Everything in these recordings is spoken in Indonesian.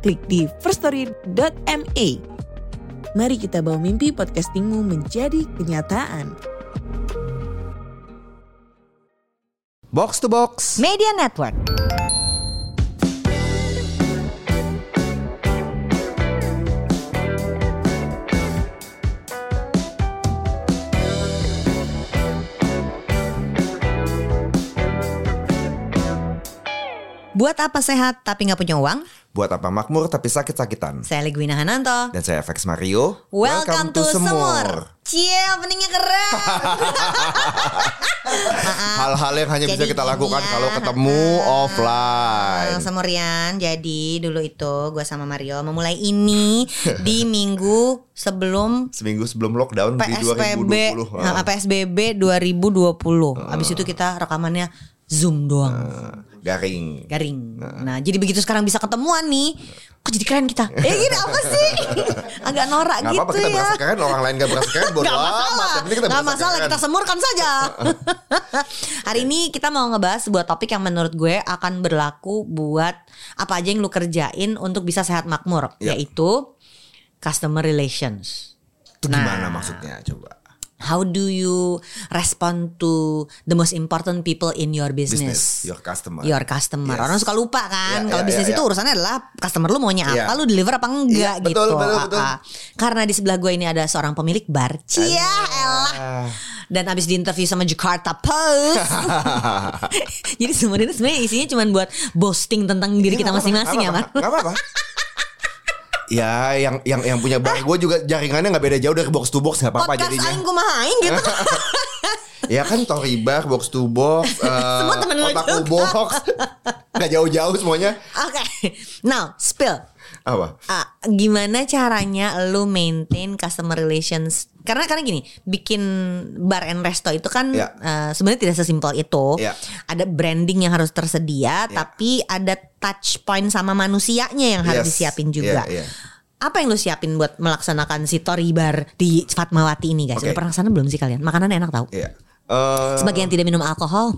klik di firststory.me. Mari kita bawa mimpi podcastingmu menjadi kenyataan. Box to Box. Media Network. Buat apa sehat tapi nggak punya uang? Buat apa makmur tapi sakit-sakitan. Saya Ligwina Hananto. Dan saya FX Mario. Welcome, to, Semur. Cie, openingnya keren. Hal-hal yang hanya bisa Jadi kita lakukan ya, kalau ketemu ah, offline. Semurian, jadi dulu itu gue sama Mario memulai ini di minggu sebelum Seminggu sebelum lockdown di PSBB 2020. nah, PSBB 2020. Habis itu kita rekamannya Zoom doang. Ah, garing. Garing. Nah, jadi begitu sekarang bisa ketemuan nih. Kok jadi keren kita? Eh gini apa sih? Agak norak Gak gitu apa-apa kita ya. berasa keren, orang lain gak berasa keren, bodo Gak amat. masalah, penting kita gak masalah keren. kita semurkan saja. Hari ini kita mau ngebahas sebuah topik yang menurut gue akan berlaku buat apa aja yang lu kerjain untuk bisa sehat makmur, Ya. yaitu customer relations. Itu Nah. gimana maksudnya coba? How do you respond to the most important people in your business? Business, your customer. Your customer. Yes. Orang suka lupa kan. Ya, Kalau ya, bisnis ya, itu ya. urusannya adalah customer lu maunya Ya. apa, lu deliver apa enggak Iya, betul, gitu. betul, Ah, betul. ah. Karena di sebelah gue ini ada seorang pemilik bar. Cia elah. Ah. Dan abis diinterview sama Jakarta Post. Jadi sebenarnya sebenarnya isinya cuma buat boasting tentang diri Iya, kita masing-masing ya, Mar. nggak apa-apa. Ya yang yang yang punya bar gue juga jaringannya nggak beda jauh dari box to box nggak apa-apa Podcast jadinya. aing kumahain gitu. Ya kan Tory Bar, Box to Box, eh, Semua temen lu Otaku. Box, nggak jauh-jauh semuanya. Oke. Now, spill. Apa? Ah, gimana caranya lu maintain customer relations? Karena karena gini, bikin bar and resto itu kan Ya. eh, sebenarnya tidak sesimpel itu. Ya. Ada branding yang harus tersedia, Ya. tapi ada touch point sama manusianya yang harus Yes. disiapin juga. Iya, iya. Apa yang lu siapin buat melaksanakan si Tori Bar di Fatmawati ini guys? Oke. Udah pernah ke sana belum sih kalian? Makanan enak tau. Iya. Eh, Sebagai yang tidak minum alkohol,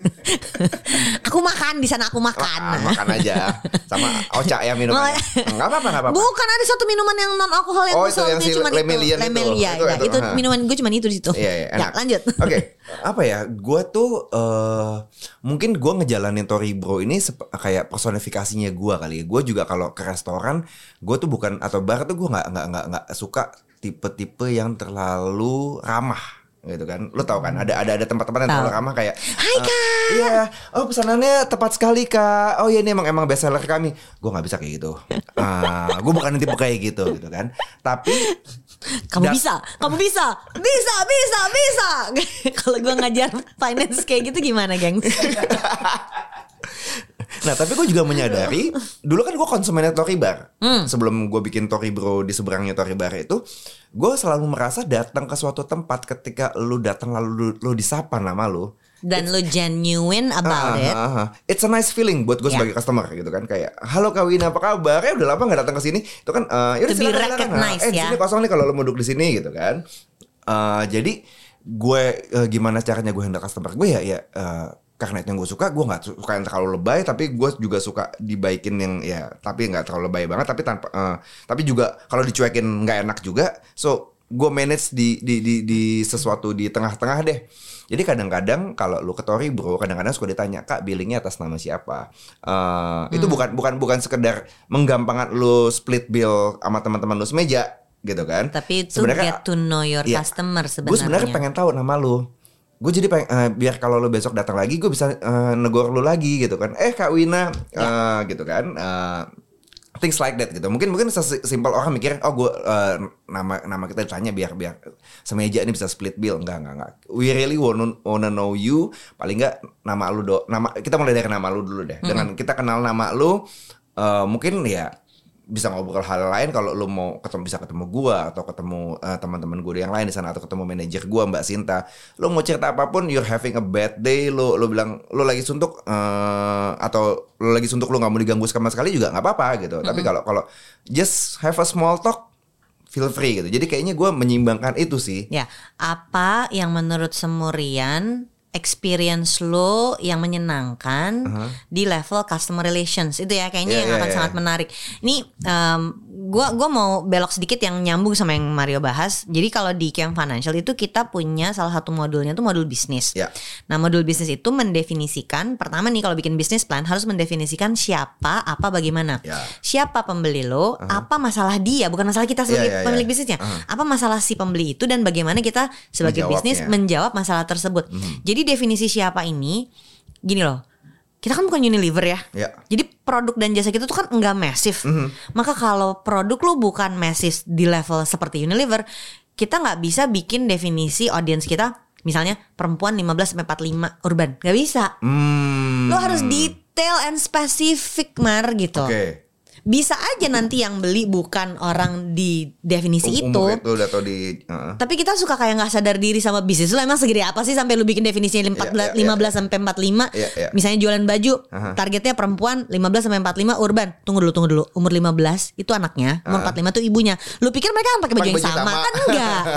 aku makan di sana aku makan. makan, makan aja sama Oca yang minum. Oh, aja. Nggak apa-apa, nggak apa-apa. Bukan ada satu minuman yang non alkohol yang Oh, itu yang si cuma itu. Lemelian itu. Lemelia, Itu- ya. itu, itu, ha. minuman gue cuma itu di situ. Iya, iya, Ya, lanjut. Oke, apa ya? Gue tuh eh mungkin gue ngejalanin Tori Bro ini kayak personifikasinya gue kali. Gue juga kalau ke restoran, gue tuh bukan atau bar tuh gue nggak nggak nggak nggak suka tipe-tipe yang terlalu ramah gitu kan. Lo tau kan ada ada ada tempat-tempat yang terlalu ramah kayak Hai, eh, iya oh pesanannya tepat sekali kak. Oh iya ini emang emang best seller kami. Gue nggak bisa kayak gitu. Ah gue bukan tipe kayak gitu gitu kan. Tapi Kamu bisa, kamu bisa, bisa, bisa, bisa. Kalau gue ngajar finance kayak gitu gimana, gengs? Nah tapi gue juga menyadari Dulu kan gue konsumennya Tori Bar Hmm. Sebelum gue bikin Tori Bro Di seberangnya Tori Bar itu Gue selalu merasa datang ke suatu tempat Ketika lu datang lalu lu, lu disapa nama lu Dan lu genuine about Ah, it. ah, ah. It's a nice feeling buat gue Yeah. sebagai customer gitu kan kayak halo Kak Wina apa kabar? Ya udah lama gak datang ke sini. Itu kan eh yaudah To be silakan, silakan. recognized, eh, di ya. sini kosong nih kalau lo mau duduk di sini gitu kan. Eh jadi gue eh, gimana caranya gue handle customer gue ya ya eh, karena itu yang gue suka gue nggak suka yang terlalu lebay tapi gue juga suka dibaikin yang ya tapi nggak terlalu lebay banget tapi tanpa eh, tapi juga kalau dicuekin nggak enak juga so gue manage di di di, di sesuatu di tengah-tengah deh jadi kadang-kadang kalau lu ke Tori bro, kadang-kadang suka ditanya kak billingnya atas nama siapa. Eh, Itu bukan bukan bukan sekedar menggampangkan lu split bill sama teman-teman lu semeja gitu kan. Tapi itu Sebenarnya- get to know your Iya. customer Gue sebenarnya sebenarnya. pengen tahu nama lu. Gue jadi pengen eh, biar kalau lu besok datang lagi gue bisa eh, negor lu lagi gitu kan. Eh Kak Wina eh, gitu kan. Eh, things like that gitu. Mungkin mungkin sesimpel orang mikir oh gue eh, nama nama kita ditanya biar biar semeja ini bisa split bill enggak enggak enggak. We really wanna, wanna know you paling enggak nama lu do nama kita mulai dari nama lu dulu deh. Dengan kita kenal nama lu eh, mungkin ya bisa ngobrol hal lain kalau lu mau ketemu bisa ketemu gua atau ketemu eh, teman-teman gue yang lain di sana atau ketemu manajer gua Mbak Sinta. Lu mau cerita apa pun you're having a bad day lu lu bilang lu lagi suntuk eh, atau lu lagi suntuk lu nggak mau diganggu sama sekali juga nggak apa-apa gitu. Tapi kalau kalau just have a small talk feel free gitu. Jadi kayaknya gua menyimbangkan itu sih. Ya, apa yang menurut Semurian experience lo yang menyenangkan di level customer relations itu ya kayaknya Iya, yang iya, akan iya. sangat menarik. Ini em, gua gua mau belok sedikit yang nyambung sama yang Mario bahas. Jadi kalau di Camp Financial itu kita punya salah satu modulnya itu modul bisnis. Ya. Nah, modul bisnis itu mendefinisikan pertama nih kalau bikin bisnis plan harus mendefinisikan siapa, apa, bagaimana. Ya. Siapa pembeli lo, apa masalah dia, bukan masalah kita sebagai Iya, iya, pemilik iya. bisnisnya. Apa masalah si pembeli itu dan bagaimana kita sebagai bisnis menjawab masalah tersebut. Jadi definisi siapa ini gini loh. Kita kan bukan Unilever ya. Ya. Jadi produk dan jasa kita tuh kan enggak masif. Maka kalau produk lu bukan masif di level seperti Unilever, kita nggak bisa bikin definisi audiens kita misalnya perempuan 15 sampai 45 urban. Gak bisa. hmm. Lu harus detail and spesifik Mar gitu. oke Bisa aja nanti yang beli bukan orang di definisi Um- itu. itu udah tau di uh, Tapi kita suka kayak nggak sadar diri sama bisnis lu emang segede apa sih sampai lu bikin definisinya 14 Iya, iya, 15 sampai 45. Iya, iya. Misalnya jualan baju, Aha. targetnya perempuan 15 sampai 45 urban. Tunggu dulu, tunggu dulu. Umur 15 itu anaknya, umur 45 itu ibunya. Lu pikir mereka kan pakai baju yang sama? sama. Kan enggak.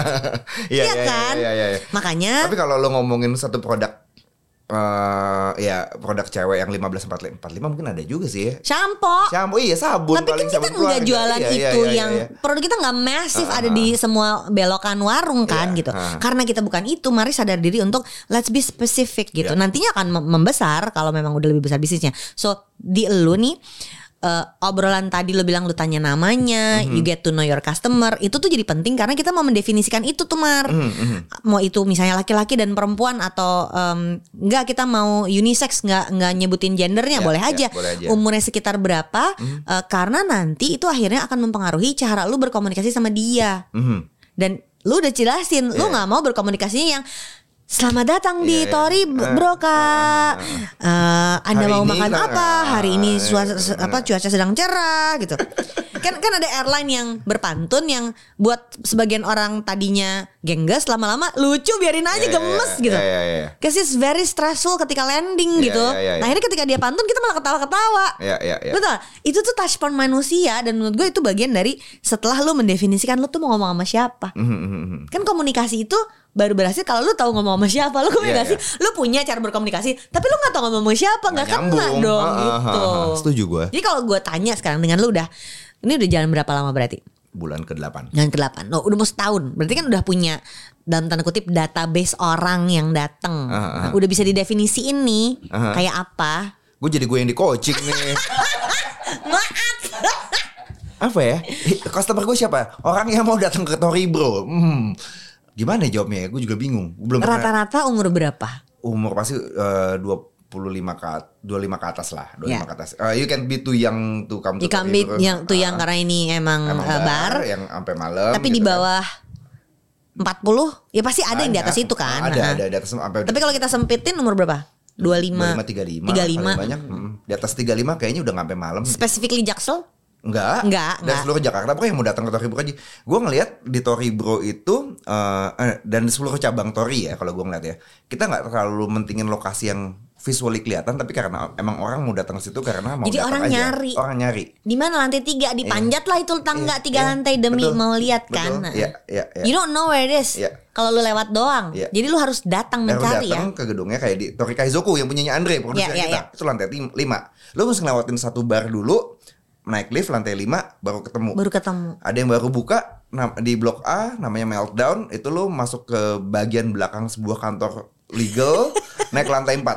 Iya, Iya iya, kan? iya, iya, iya. Makanya Tapi kalau lo ngomongin satu produk eh ya produk cewek yang 15 45 45 mungkin ada juga sih ya. shampoo Shampoo iya sabun Tapi kan kita nggak jualan Iya, iya, itu iya, yang iya. produk kita nggak masif Ah, ada ah, di semua belokan warung kan Iya, gitu. ah. Karena kita bukan itu, mari sadar diri untuk let's be specific gitu. Iya. Nantinya akan mem- membesar kalau memang udah lebih besar bisnisnya. So di lu nih eh, obrolan tadi lo bilang lu tanya namanya, Mhm. you get to know your customer, itu tuh jadi penting karena kita mau mendefinisikan itu tuh Mar. Mhm, Mau itu misalnya laki-laki dan perempuan atau em, enggak kita mau unisex nggak nggak nyebutin gendernya Ya, boleh ya, aja. boleh aja. Umurnya sekitar berapa? Mhm. eh, karena nanti itu akhirnya akan mempengaruhi cara lu berkomunikasi sama dia. Mhm. Dan lu udah jelasin, lu Iya. nggak mau berkomunikasinya yang Selamat datang di Iya, iya. Tori Bro Kak. Eh, anda Hari mau ini makan apa? Hari ini ah, suasa, iya. apa cuaca sedang cerah gitu. kan kan ada airline yang berpantun yang buat sebagian orang tadinya gengges lama-lama lucu biarin aja iya, gemes iya. gitu. Iya, iya, iya. Cause it's very stressful ketika landing Iya, gitu. iya, iya, iya. Nah akhirnya ketika dia pantun kita malah ketawa-ketawa. Iya, iya, iya. Betul. Itu tuh touch point manusia dan menurut gue itu bagian dari setelah lu mendefinisikan lu tuh mau ngomong sama siapa. Mhm, mhm. Kan komunikasi itu baru berhasil kalau lu tahu ngomong sama siapa. Lu Iya, gak sih? Lu punya cara berkomunikasi, tapi lu nggak tahu ngomong sama siapa, nggak kena dong Ah, ah, gitu. ah, ah. Setuju gue. Jadi kalau gue tanya sekarang dengan lu udah ini udah jalan berapa lama berarti? Bulan ke-8. Jalan ke-8. Oh, udah mau setahun. Berarti kan udah punya dalam tanda kutip database orang yang datang. Ah, ah. Nah, udah bisa didefinisiin nih Ah, ah. kayak apa. Gue jadi gue yang di coaching nih. Maaf. Apa ya? Customer gue siapa? Orang yang mau datang ke Tori Bro. Hmm. Gimana ya jawabnya ya? Gue juga bingung. Belum Rata-rata umur berapa? umur pasti eh, 25 ke at- 25 ke atas lah, 25 Ya. ke atas. Eh, you can be too young to come to Tori bit Bro. yang tuh yang Ah, karena ini emang, emang eh, bar, yang sampai malam. tapi di gitu kan. bawah 40 ya pasti ada yang di atas Banyak. itu kan. Ada, Nah. ada, di atas sampai Tapi kalau kita sempitin umur berapa? 25. 35 35. paling banyak. mm. Di atas 35 kayaknya udah sampai malam. Specifically Jaksel? Enggak. Enggak, Dan enggak. seluruh Jakarta pokoknya yang mau datang ke Tori Bro aja. Gue ngelihat di Tori Bro itu eh, dan di seluruh cabang Tori ya kalau gue ngeliat ya. Kita nggak terlalu mentingin lokasi yang visually kelihatan tapi karena emang orang mau datang ke situ karena mau Jadi orang aja. nyari. Orang nyari. Di mana lantai tiga dipanjat lah itu tangga Iya, tiga iya, lantai demi betul, mau lihat betul. kan. Nah. Iya, iya, iya. You don't know where it is. Iya. Kalau lu lewat doang. Iya. Jadi lu harus datang mencari ya. datang ke gedungnya kayak di Tori Kaizoku yang punyanya Andre produser Iya, iya, kita. iya. Itu lantai 5. Lu mesti ngelewatin satu bar dulu, naik lift lantai 5 baru ketemu. Baru ketemu. Ada yang baru buka di blok A namanya Meltdown, itu lu masuk ke bagian belakang sebuah kantor legal naik lantai 4.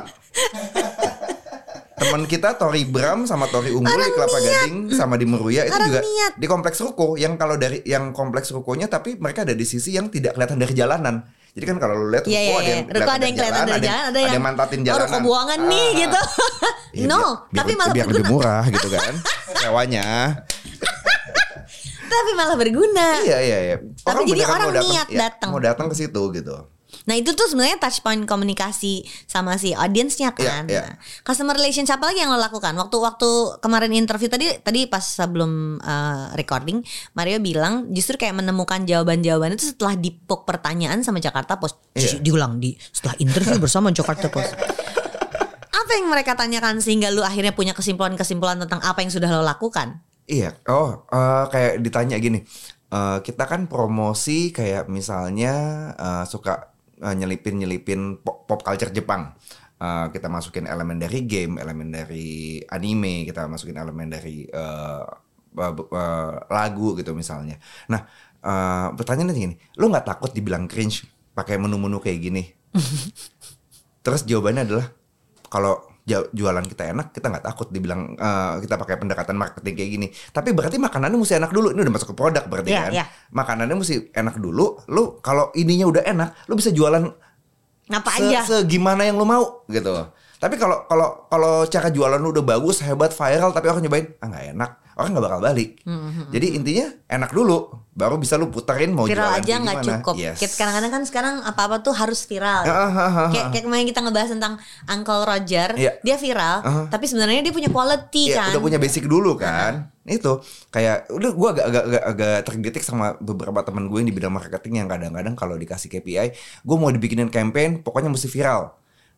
Teman kita Tori Bram sama Tori Unggul di Kelapa Gading sama di Meruya itu Orang juga niat. di kompleks ruko yang kalau dari yang kompleks rukonya tapi mereka ada di sisi yang tidak kelihatan dari jalanan. Jadi kan kalau lu lihat ruko Iya iya ada yang Ruko ada yang kelihatan dari jalan, ada yang mantatin Oh, jalanan. ruko buangan nih Ah, gitu. Iya, no, biar- tapi biar- malah biar lebih murah gitu kan sewanya. Tapi malah berguna. Iya iya iya. Tapi jadi orang niat iya, datang. Mau datang ke situ gitu. Nah itu tuh sebenarnya touch point komunikasi sama si audiensnya kan. Iya, iya. Nah, customer relationship apa lagi yang lo lakukan? Waktu waktu kemarin interview tadi tadi pas sebelum uh, recording, Mario bilang justru kayak menemukan jawaban-jawaban itu setelah dipok pertanyaan sama Jakarta Post. Iya. Diulang di setelah interview bersama Jakarta Post. Apa yang mereka tanyakan sehingga lu akhirnya punya kesimpulan-kesimpulan tentang apa yang sudah lo lakukan? Iya, oh eh, kayak ditanya gini, eh, kita kan promosi kayak misalnya eh, suka eh, nyelipin-nyelipin pop, pop culture Jepang. Eh, kita masukin elemen dari game, elemen dari anime, kita masukin elemen dari eh, eh, eh, lagu gitu misalnya. Nah, eh, pertanyaannya gini, lo nggak takut dibilang cringe pakai menu-menu kayak gini? Terus jawabannya adalah kalau jualan kita enak, kita nggak takut dibilang eh, kita pakai pendekatan marketing kayak gini. Tapi berarti makanannya mesti enak dulu. Ini udah masuk ke produk berarti Iya, kan. iya. Makanannya mesti enak dulu. Lu kalau ininya udah enak, lu bisa jualan Ngapa se- aja? segimana yang lu mau gitu. Tapi kalau kalau kalau cara jualan lu udah bagus, hebat, viral, tapi orang nyobain, ah nggak enak, orang nggak bakal balik. Jadi intinya enak dulu, baru bisa lu puterin mau viral jualan aja nggak gimana. cukup. Yes. Kadang-kadang kan sekarang apa-apa tuh harus viral. Ah, kayak, kayak kemarin kita ngebahas tentang Uncle Roger, Iya. dia viral, tapi sebenarnya dia punya quality Iya, kan. udah punya basic dulu kan. Itu kayak udah gua agak agak agak, agak tergetik sama beberapa teman gue yang di bidang marketing yang kadang-kadang kalau dikasih KPI, gue mau dibikinin campaign, pokoknya mesti viral.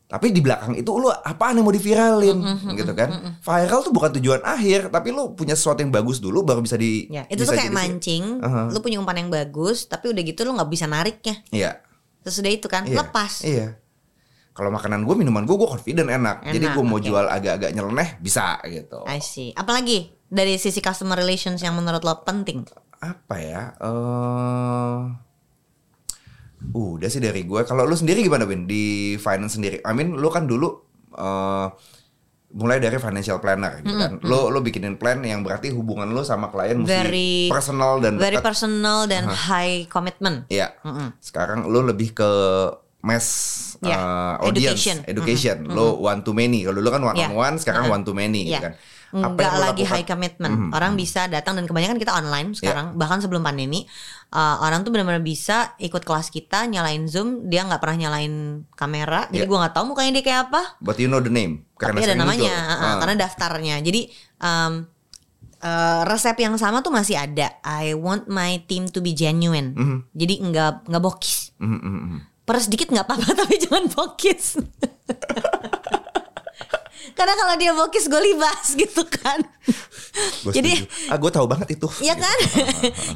Tapi di belakang itu lu apaan yang mau diviralin gitu kan. Viral tuh bukan tujuan akhir, tapi lu punya sesuatu yang bagus dulu baru bisa di Ya, itu bisa tuh kayak jadi- mancing, Aha. lu punya umpan yang bagus, tapi udah gitu lu nggak bisa nariknya. Iya. Sesudah itu kan, Iya. lepas. Iya. Kalau makanan gue, minuman gue, gue confident enak. Jadi Enak, gue mau oke. jual agak-agak nyeleneh bisa gitu. I see. Apalagi dari sisi customer relations yang menurut lo penting? apa ya? eh udah sih dari gue. Kalau lu sendiri gimana, Win? Di finance sendiri. I mean, lu kan dulu eh mulai dari financial planner gitu kan. Lu lu bikinin plan yang berarti hubungan lu sama klien mesti Very- personal dan Very dekat. personal dan high commitment. Iya. Mm-mm. Sekarang lu lebih ke mass Ya, eh, audience, education. education. Lu one to many. Kalau dulu kan one Ya. on one, sekarang Uh-uh. one to many gitu Iya. kan. Enggak lagi lakukan? high commitment. Orang bisa datang dan kebanyakan kita online sekarang. Bahkan sebelum pandemi, uh, orang tuh benar-benar bisa ikut kelas kita, nyalain Zoom, dia nggak pernah nyalain kamera. Jadi Iya. gua nggak tahu mukanya dia kayak apa. But you know the name. Tapi ada namanya, uh-uh, Ah. karena daftarnya. Jadi um, uh, resep yang sama tuh masih ada. I want my team to be genuine. Mhm. Jadi nggak nggak bokis. Mhm, mhm, mhm. Peres dikit nggak apa-apa tapi jangan bokis. Karena kalau dia bokis gue libas gitu kan. Gua Jadi ah gue tahu banget itu. Iya kan?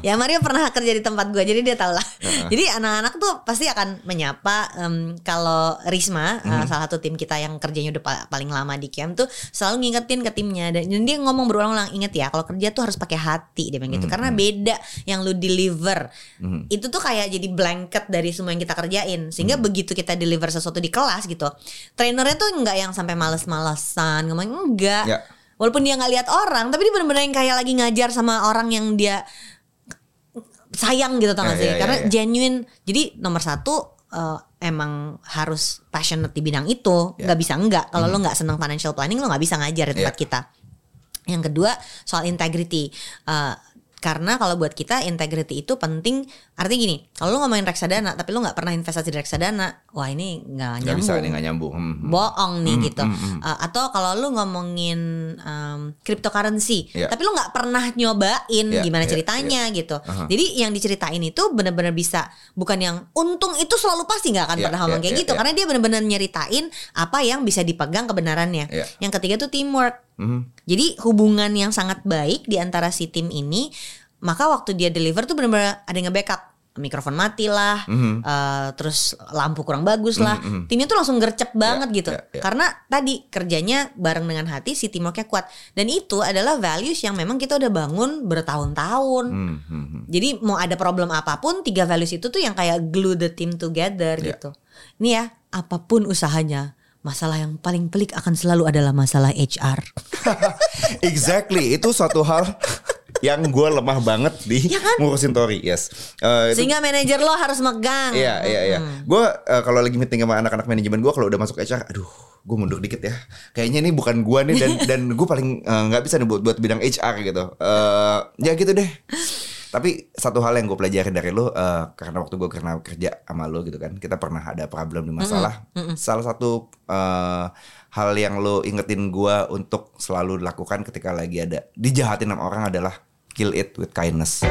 ya Mario pernah kerja di tempat gue jadi dia tahu lah. jadi anak-anak tuh pasti akan menyapa em, kalau Risma eh, salah satu tim kita yang kerjanya udah pa- paling lama di camp tuh selalu ngingetin ke timnya. Dan dia ngomong berulang-ulang inget ya kalau kerja tuh harus pakai hati dia bilang gitu. Karena beda yang lu deliver. Itu tuh kayak jadi blanket dari semua yang kita kerjain. Sehingga begitu kita deliver sesuatu di kelas gitu trainernya tuh nggak yang sampai males-malesan ngomong enggak Ya. Walaupun dia nggak lihat orang, tapi dia benar-benar yang kayak lagi ngajar sama orang yang dia sayang gitu tau gak Ya, sih? ya, ya, Karena ya. genuine. Jadi nomor satu eh, emang harus passionate di bidang itu, Ya. nggak bisa enggak. Kalau lo nggak seneng financial planning, lo nggak bisa ngajar di tempat Ya. kita. Yang kedua soal integrity. Eh, karena kalau buat kita integrity itu penting. Artinya gini, kalau lo ngomongin reksadana, tapi lo nggak pernah investasi di reksadana, wah ini nggak nyambung bisa nih nggak nyambung. Hmm, hmm. bohong nih Hmm, gitu. hmm, hmm. Uh, atau kalau lu ngomongin um, cryptocurrency, Iya. tapi lu nggak pernah nyobain Iya, gimana iya, ceritanya gitu. Aha. Jadi yang diceritain itu benar-benar bisa bukan yang untung itu selalu pasti nggak akan Iya, pernah ngomong iya, kayak iya, gitu iya. karena dia benar-benar nyeritain apa yang bisa dipegang kebenarannya. Iya. Yang ketiga tuh teamwork. Mhm. Jadi hubungan yang sangat baik di antara si tim ini, maka waktu dia deliver tuh benar-benar ada yang nge-backup. Mikrofon mati lah, Mhm. eh, terus lampu kurang bagus lah. Mhm, mhm. Timnya tuh langsung gercep banget gitu. ya, ya. Karena tadi kerjanya bareng dengan hati, si teamworknya kuat. Dan itu adalah values yang memang kita udah bangun bertahun-tahun. Hmm, hmm, hmm. Jadi mau ada problem apa pun, tiga values itu tuh yang kayak glue the team together Ya. gitu. Nih ya, apa pun usahanya, masalah yang paling pelik akan selalu adalah masalah HR. Exactly, itu suatu hal yang gue lemah banget di Ya kan? ngurusin Tori, yes. Eh, itu- Sehingga manajer lo harus megang. Iya iya iya. Gue kalau lagi meeting sama anak-anak manajemen gue kalau udah masuk HR, aduh, gue mundur dikit ya. Kayaknya ini bukan gue nih dan dan gue paling eh, nggak bisa nih buat buat bidang HR gitu. Eh ya gitu deh. Tapi satu hal yang gue pelajari dari lo, eh, karena waktu gue pernah kerja sama lo gitu kan, kita pernah ada problem di masalah. Salah satu eh, hal yang lo ingetin gue untuk selalu lakukan ketika lagi ada dijahatin sama orang adalah kill it with kindness.